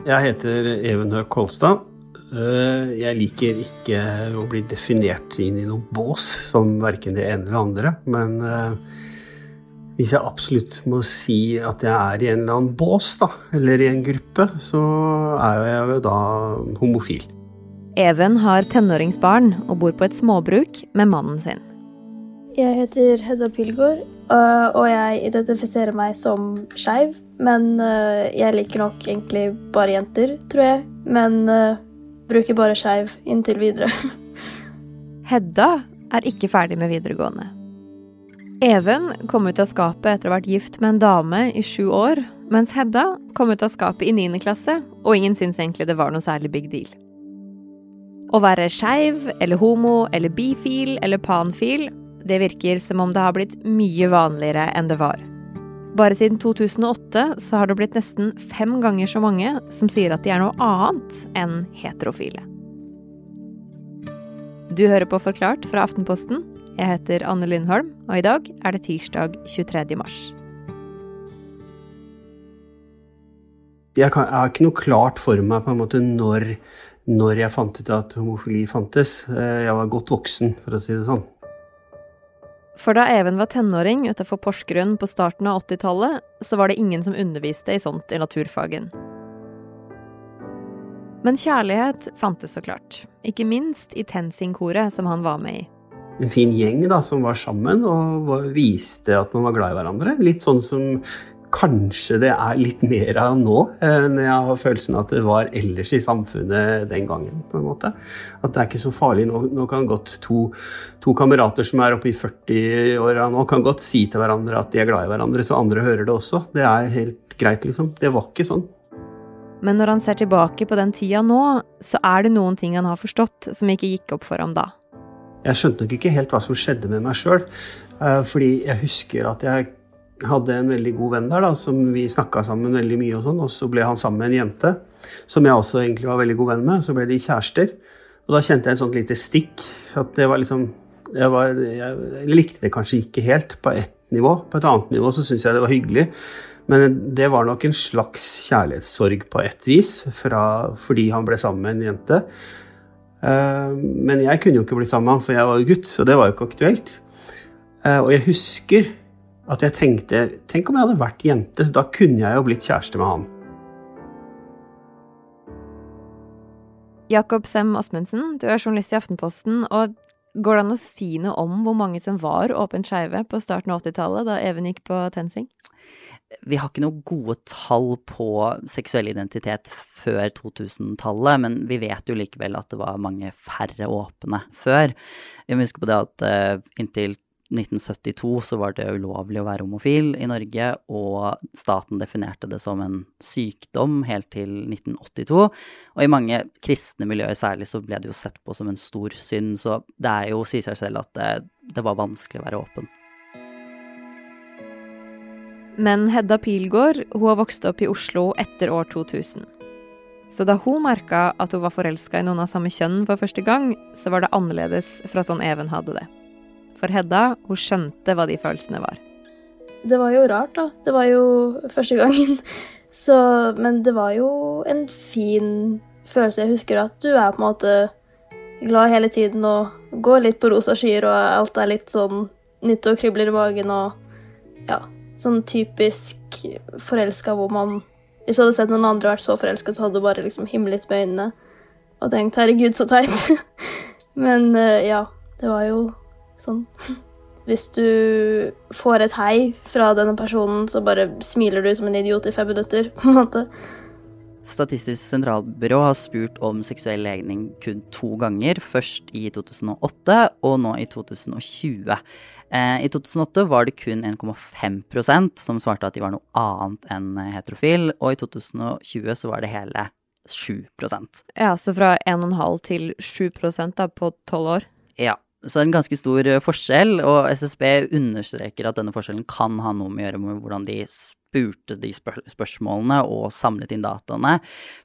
Jeg heter Even Høeg Kolstad. Eh, jeg liker ikke å bli definert inn i noen bås som verken det ene eller andre. Men eh, hvis jeg absolutt må si at jeg er i en eller annen bås, da, eller i en gruppe, så er jeg jo da homofil. Even har tenåringsbarn og bor på et småbruk med mannen sin. Jeg heter Hedda Pilgaard, øh, og jeg identifiserer meg som skeiv. Men øh, jeg liker nok egentlig bare jenter, tror jeg. Men øh, bruker bare skeiv inntil videre. Hedda er ikke ferdig med videregående. Even kom ut av skapet etter å ha vært gift med en dame i sju år, mens Hedda kom ut av skapet i niende klasse, og ingen syntes egentlig det var noe særlig big deal. Å være skeiv eller homo eller bifil eller panfil det virker som om det har blitt mye vanligere enn det var. Bare siden 2008 så har det blitt nesten fem ganger så mange som sier at de er noe annet enn heterofile. Du hører på Forklart fra Aftenposten. Jeg heter Anne Lindholm, og i dag er det tirsdag 23. mars. Jeg, kan, jeg har ikke noe klart for meg på en måte når, når jeg fant ut at homofili fantes. Eh, jeg var godt voksen, for å si det sånn. For da Even var tenåring utenfor Porsgrunn på starten av 80-tallet, så var det ingen som underviste i sånt i naturfagen. Men kjærlighet fantes så klart, ikke minst i Tensing-koret som han var med i. En fin gjeng da, som var sammen og viste at man var glad i hverandre. Litt sånn som kanskje det er litt mer av nå enn jeg har følelsen at det var ellers i samfunnet den gangen. på en måte. At det er ikke så farlig. Nå, nå kan godt to, to, kamerater som er oppe i 40-åra nå, kan godt si til hverandre at de er glad i hverandre, så andre hører det også. Det er helt greit, liksom. Det var ikke sånn. Men når han ser tilbake på den tida nå, så er det noen ting han har forstått som ikke gikk opp for ham da. Jeg skjønte nok ikke helt hva som skjedde med meg sjøl. Eh, fordi jeg husker at jeg hadde en veldig god venn der, da, som vi snakka sammen veldig mye. Og sånn, og så ble han sammen med en jente som jeg også egentlig var veldig god venn med. Så ble de kjærester. Og da kjente jeg et sånt lite stikk. At det var liksom jeg, var, jeg likte det kanskje ikke helt på ett nivå. På et annet nivå så syntes jeg det var hyggelig. Men det var nok en slags kjærlighetssorg på ett vis, fra, fordi han ble sammen med en jente. Uh, men jeg kunne jo ikke bli sammen med han, for jeg var jo gutt, så det var jo ikke aktuelt. Uh, og jeg husker at jeg tenkte Tenk om jeg hadde vært jente, så da kunne jeg jo blitt kjæreste med han. Jakob Sem Asmundsen, du er journalist i Aftenposten. og Går det an å si noe om hvor mange som var åpent skeive på starten av 80-tallet, da Even gikk på TenSing? Vi har ikke noen gode tall på seksuell identitet før 2000-tallet, men vi vet jo likevel at det var mange færre åpne før. Vi må huske på det at inntil inntil 1972 så var det ulovlig å være homofil i Norge, og staten definerte det som en sykdom helt til 1982. Og i mange kristne miljøer særlig så ble det jo sett på som en stor synd, så det er jo, sier seg selv, at det, det var vanskelig å være åpen. Men Hedda Pilgaard hun har vokst opp i Oslo etter år 2000. Så da hun merka at hun var forelska i noen av samme kjønn for første gang, så var det annerledes fra sånn Even hadde det. For Hedda, hun skjønte hva de følelsene var. Det var jo rart, da. Det var jo første gangen. Så, men det var jo en fin følelse. Jeg husker at du er på en måte glad hele tiden og går litt på rosa skyer, og alt er litt sånn nytt og kribler i magen og ja, sånn typisk forelska hvor man Hvis du hadde sett noen andre vært så forelska, så hadde du bare liksom himlet med øynene og tenkt 'herregud, så teit'. men eh, ja, det var jo Sånn. Hvis du får et hei fra denne personen, så bare smiler du som en idiot i fem minutter, på en måte. Statistisk sentralbyrå har spurt om seksuell legning kun to ganger. Først i 2008 og nå i 2020. Eh, I 2008 var det kun 1,5% som svarte at de var noe annet enn heterofil. Og i 2020 så var det hele 7% Ja, så fra 1,5 til 7 da, på tolv år? Ja. Så en ganske stor eh, forskjell, og SSB understreker at denne forskjellen kan ha noe med å gjøre med hvordan de spurte de spør spørsmålene og samlet inn dataene.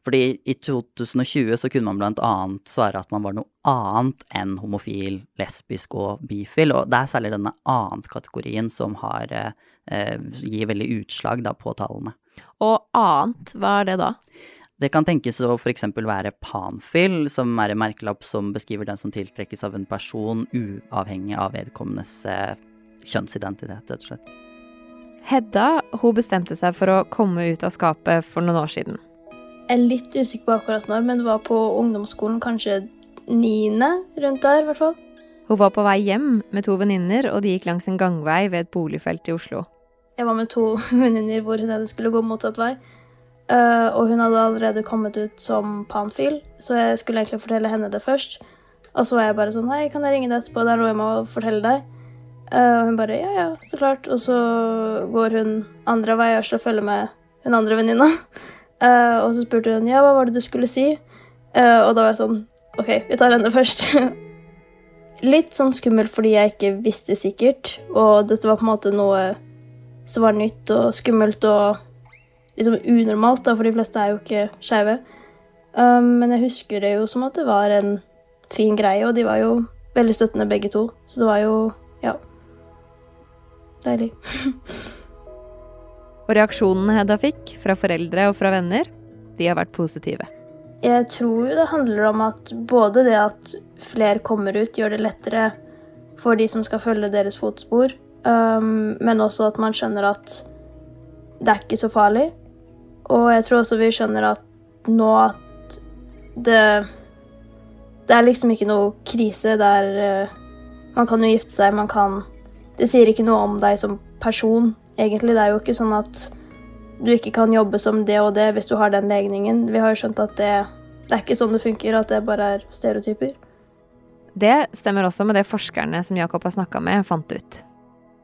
Fordi i 2020 så kunne man blant annet svare at man var noe annet enn homofil, lesbisk og bifil, og det er særlig denne annet-kategorien som har, eh, gir veldig utslag da, på tallene. Og annet, hva er det da? Det kan tenkes å f.eks. være panfil, som er en merkelapp som beskriver den som tiltrekkes av en person, uavhengig av vedkommendes eh, kjønnsidentitet, rett og slett. Hedda hun bestemte seg for å komme ut av skapet for noen år siden. Jeg er litt usikker på akkurat når, men det var på ungdomsskolen, kanskje niende, rundt der i hvert fall. Hun var på vei hjem med to venninner, og de gikk langs en gangvei ved et boligfelt i Oslo. Jeg var med to venninner hvor hun hadde skulle gå motsatt vei. Uh, og hun hadde allerede kommet ut som panfil, så jeg skulle egentlig fortelle henne det først. Og så var jeg bare sånn Hei, kan jeg ringe deg etterpå? Det er noe jeg må fortelle deg. Uh, og hun bare Ja, ja, så klart. Og så går hun andre vei og følger med hun andre venninna. Uh, og så spurte hun ja, hva var det du skulle si. og da var jeg sånn OK, vi tar henne først. Litt sånn skummelt fordi jeg ikke visste sikkert, og dette var på en måte noe som var nytt og skummelt og liksom unormalt, da, for de fleste er jo ikke skeive. Um, men jeg husker det jo som at det var en fin greie, og de var jo veldig støttende begge to. Så det var jo ja deilig. og reaksjonene Hedda fikk fra foreldre og fra venner, de har vært positive. Jeg tror jo det handler om at både det at flere kommer ut, gjør det lettere for de som skal følge deres fotspor, um, men også at man skjønner at det er ikke så farlig. Og jeg tror også vi skjønner at nå at det Det er liksom ikke noe krise der uh, Man kan jo gifte seg, man kan Det sier ikke noe om deg som person, egentlig. Det er jo ikke sånn at du ikke kan jobbe som det og det hvis du har den legningen. Vi har jo skjønt at det, det er ikke sånn det funker, at det bare er stereotyper. Det stemmer også med det forskerne som Jakob har snakka med, fant ut.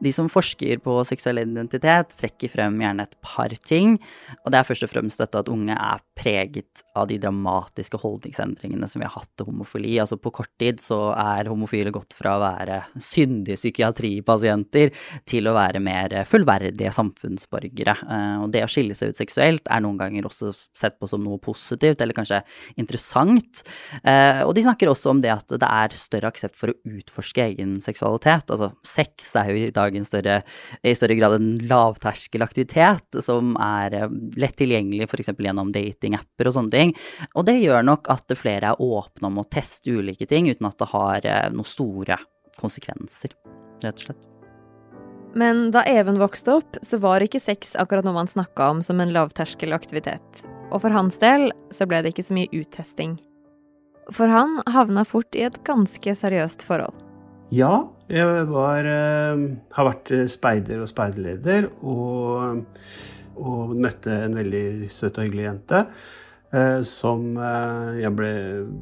De som forsker på seksuell identitet, trekker frem gjerne et par ting. Og det er først og fremst dette at unge er preget av de dramatiske holdningsendringene som vi har hatt til homofili. Altså på kort tid så er homofile gått fra å være syndige psykiatripasienter til å være mer fullverdige samfunnsborgere. Eh, og det å skille seg ut seksuelt er noen ganger også sett på som noe positivt, eller kanskje interessant. Eh, og de snakker også om det at det er større aksept for å utforske egen seksualitet. Altså sex er jo i dag dag større, i større grad en lavterskelaktivitet som er eh, lett tilgjengelig f.eks. gjennom datingapper og sånne ting. Og det gjør nok at flere er åpne om å teste ulike ting uten at det har eh, noen store konsekvenser, rett og slett. Men da Even vokste opp, så var ikke sex akkurat noe man snakka om som en lavterskelaktivitet. Og for hans del så ble det ikke så mye uttesting. For han havna fort i et ganske seriøst forhold. Ja, jeg var, eh, har vært eh, speider og speiderleder og, og, møtte en veldig søt og hyggelig jente. Eh, som jeg ble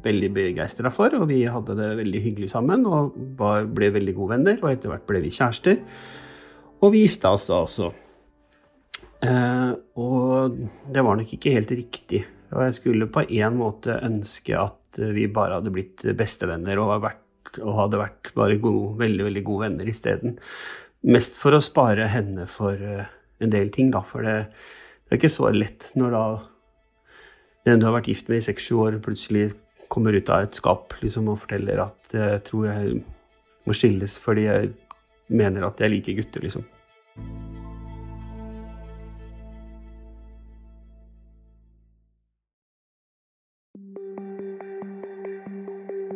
veldig begeistra for, og vi hadde det veldig hyggelig sammen. Og var, ble veldig gode venner, og etter hvert ble vi kjærester. Og vi gifta oss da også. Og det var nok ikke helt riktig. Og jeg skulle på en måte ønske at vi bare hadde blitt bestevenner og vært og hadde vært bare gode, veldig, veldig gode venner isteden. Mest for å spare henne for uh, en del ting, da. For det, det, er ikke så lett når da den du har vært gift med i seks-sju år, plutselig kommer ut av et skap liksom, og forteller at jeg uh, tror jeg må skilles fordi jeg mener at jeg liker gutter, liksom.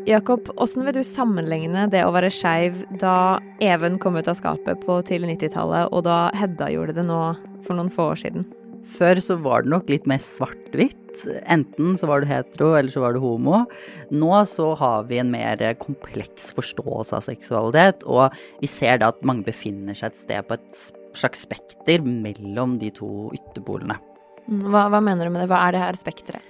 Jakob, hvordan vil du sammenligne det å være skeiv da Even kom ut av skapet på tidlig 90-tallet, og da Hedda gjorde det nå for noen få år siden? Før så var det nok litt mer svart-hvitt. Enten så var du hetero, eller så var du homo. Nå så har vi en mer kompleks forståelse av seksualitet, og vi ser da at mange befinner seg et sted på et slags spekter mellom de to ytterpolene. Hva, hva mener du med det? Hva er det her spekteret?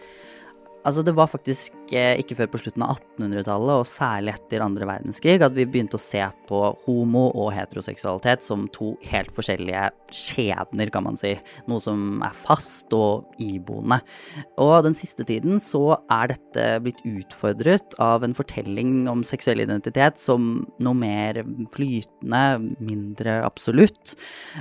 Altså, det var faktisk eh, ikke før på slutten av 1800-tallet, og særlig etter andre verdenskrig, at vi begynte å se på homo og heteroseksualitet som to helt forskjellige skjebner, kan man si. Noe som er fast og iboende. Og den siste tiden så er dette blitt utfordret av en fortelling om seksuell identitet som noe mer flytende, mindre absolutt.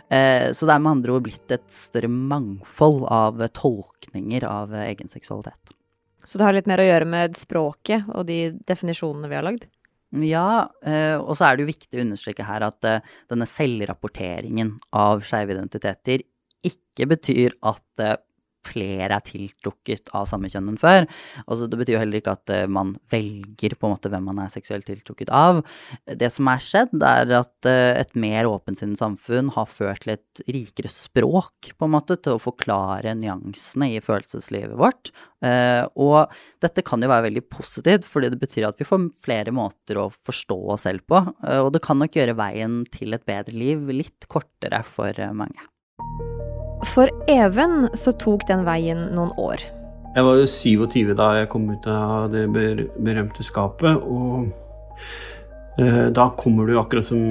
Eh, så det er med andre ord blitt et større mangfold av tolkninger av egen seksualitet. Så det har litt mer å gjøre med språket og de definisjonene vi har lagd? Ja, eh, og så er det jo viktig å understreke her at eh, denne selvrapporteringen av skeive identiteter ikke betyr at eh, flere er tiltrukket av samme kjønn enn før. Altså, det betyr jo heller ikke at uh, man velger på en måte hvem man er seksuelt tiltrukket av. Det som er skjedd, er at uh, et mer åpensinnet samfunn har ført til et rikere språk, på en måte, til å forklare nyansene i følelseslivet vårt. Uh, og dette kan jo være veldig positivt, fordi det betyr at vi får flere måter å forstå oss selv på. og det kan nok gjøre veien til et bedre liv litt kortere for mange. For Even så tok den veien noen år. Jeg var jo 27 da jeg kom ut av det berømte skapet. Og eh, da kommer du akkurat som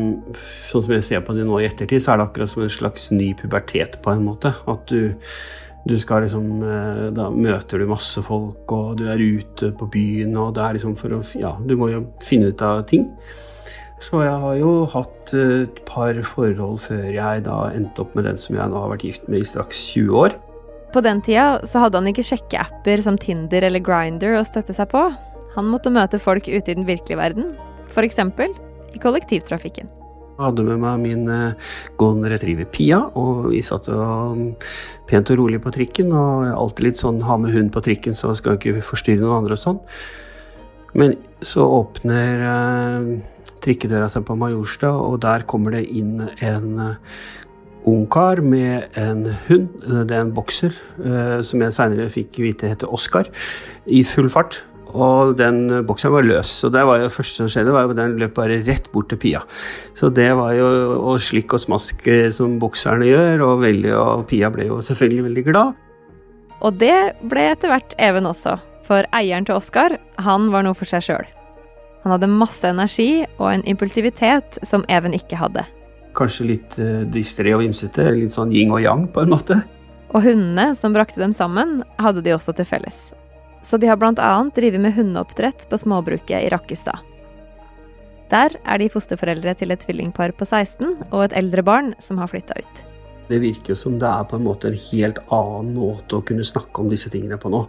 Sånn som jeg ser på det nå i ettertid, så er det akkurat som en slags ny pubertet på en måte. At du, du skal liksom eh, Da møter du masse folk, og du er ute på byen, og det er liksom for å Ja, du må jo finne ut av ting. Så jeg har jo hatt et par forhold før jeg da endte opp med den som jeg nå har vært gift med i straks 20 år. På den tida så hadde han ikke sjekkeapper som Tinder eller Grinder å støtte seg på. Han måtte møte folk ute i den virkelige verden, f.eks. i kollektivtrafikken. Jeg hadde med meg min uh, golden retriever Pia, og vi satt og, um, pent og rolig på trikken. Og alltid litt sånn ha med hund på trikken, så skal ikke forstyrre noen andre og sånn. Men så åpner uh, trikkedøra seg på Majorstua, og der kommer det inn en uh, ungkar med en hund. Det er en bokser, uh, som jeg seinere fikk vite heter Oskar, i full fart. Og den bokseren var løs, så det var jo første som skjedde, var jo den løp bare rett bort til Pia. Så det var jo å slikk og smask som bokserne gjør, og, veldig, og Pia ble jo selvfølgelig veldig glad. Og det ble etter hvert Even også. For eieren til Oskar, han var noe for seg sjøl. Han hadde masse energi og en impulsivitet som Even ikke hadde. Kanskje litt dystre distré og vimsete, litt sånn yin og yang på en måte. Og hundene som brakte dem sammen, hadde de også til felles. Så de har bl.a. drevet med hundeoppdrett på småbruket i Rakkestad. Der er de fosterforeldre til et tvillingpar på 16 og et eldre barn som har flytta ut. Det virker som det er på en måte en helt annen måte å kunne snakke om disse tingene på nå.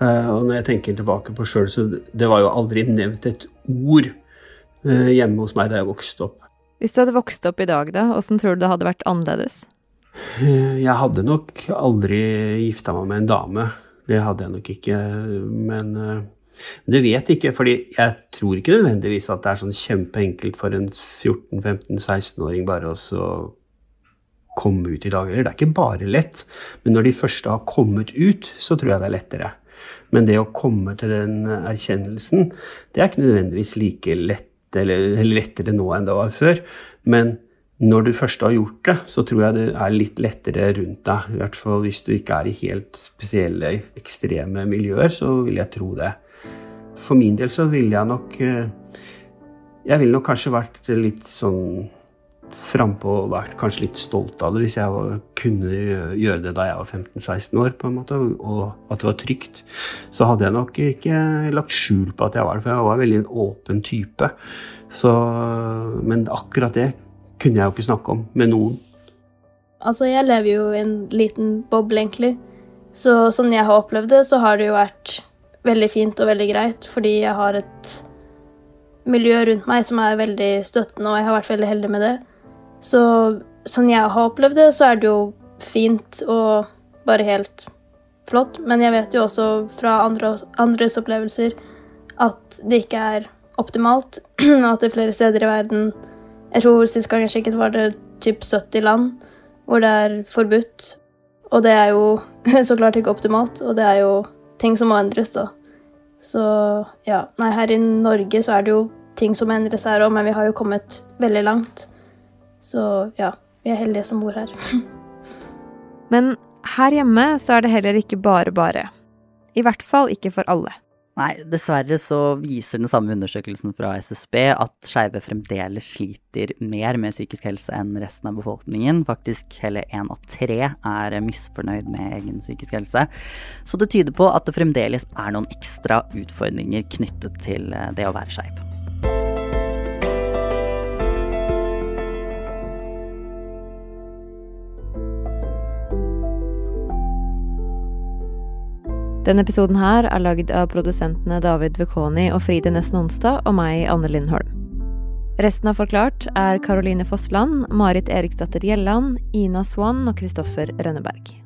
Eh, og når jeg tenker tilbake på sjøl, så det var jo aldri nevnt et ord eh, hjemme hos meg da jeg vokste opp. Hvis du hadde vokst opp i dag, da, åssen tror du det hadde vært annerledes? Eh, jeg hadde nok aldri gifta meg med en dame. Det hadde jeg nok ikke. Men det vet jeg ikke, fordi jeg tror ikke nødvendigvis at det er sånn kjempeenkelt for en 14-15-16-åring bare å komme ut i dag. Det er ikke bare lett, men når de første har kommet ut, så tror jeg det er lettere. Men det å komme til den erkjennelsen, det er ikke nødvendigvis like lett eller, lettere nå enn det var før. Men når du først har gjort det, så tror jeg det er litt lettere rundt deg. I hvert fall hvis du ikke er i helt spesielle, ekstreme miljøer, så vil jeg tro det. For min del så ville jeg nok eh, Jeg ville nok kanskje vært litt sånn frampå og vært kanskje litt stolt av det hvis jeg var, kunne gjøre det da jeg var 15-16 år, på en måte, og at det var trygt. Så hadde jeg nok ikke lagt skjul på at jeg var det, for jeg var veldig en åpen type. Så, men akkurat det kunne jeg jo ikke snakke om med noen. Altså, jeg lever jo i en liten boble, egentlig. Så sånn jeg har opplevd det, så har det jo vært veldig fint og veldig greit, fordi jeg har et miljø rundt meg som er veldig støttende, og jeg har vært veldig heldig med det. Så sånn jeg har opplevd det, så er det jo fint og bare helt flott. Men jeg vet jo også fra andre, andres opplevelser at det ikke er optimalt. At det er flere steder i verden Jeg tror sist gang jeg sjekket, var det typ 70 land hvor det er forbudt. Og det er jo så klart ikke optimalt, og det er jo ting som må endres, da. Så ja. Nei, her i Norge så er det jo ting som må endres her òg, men vi har jo kommet veldig langt. Så ja, vi er heldige som bor her. Men her hjemme så er det heller ikke bare bare. I hvert fall ikke for alle. Nei, dessverre så viser den samme undersøkelsen fra SSB at skeive fremdeles sliter mer med psykisk helse enn resten av befolkningen. Faktisk hele én av tre er misfornøyd med egen psykisk helse. Så det tyder på at det fremdeles er noen ekstra utfordringer knyttet til det å være skeiv. Denne episoden her er lagd av produsentene David Vekoni og Fride Nesten Onsdag og meg, Anne Lindholm. Resten av Forklart er Caroline Fossland, Marit Eriksdatter Gjelland, Ina Swann og Kristoffer Rønneberg.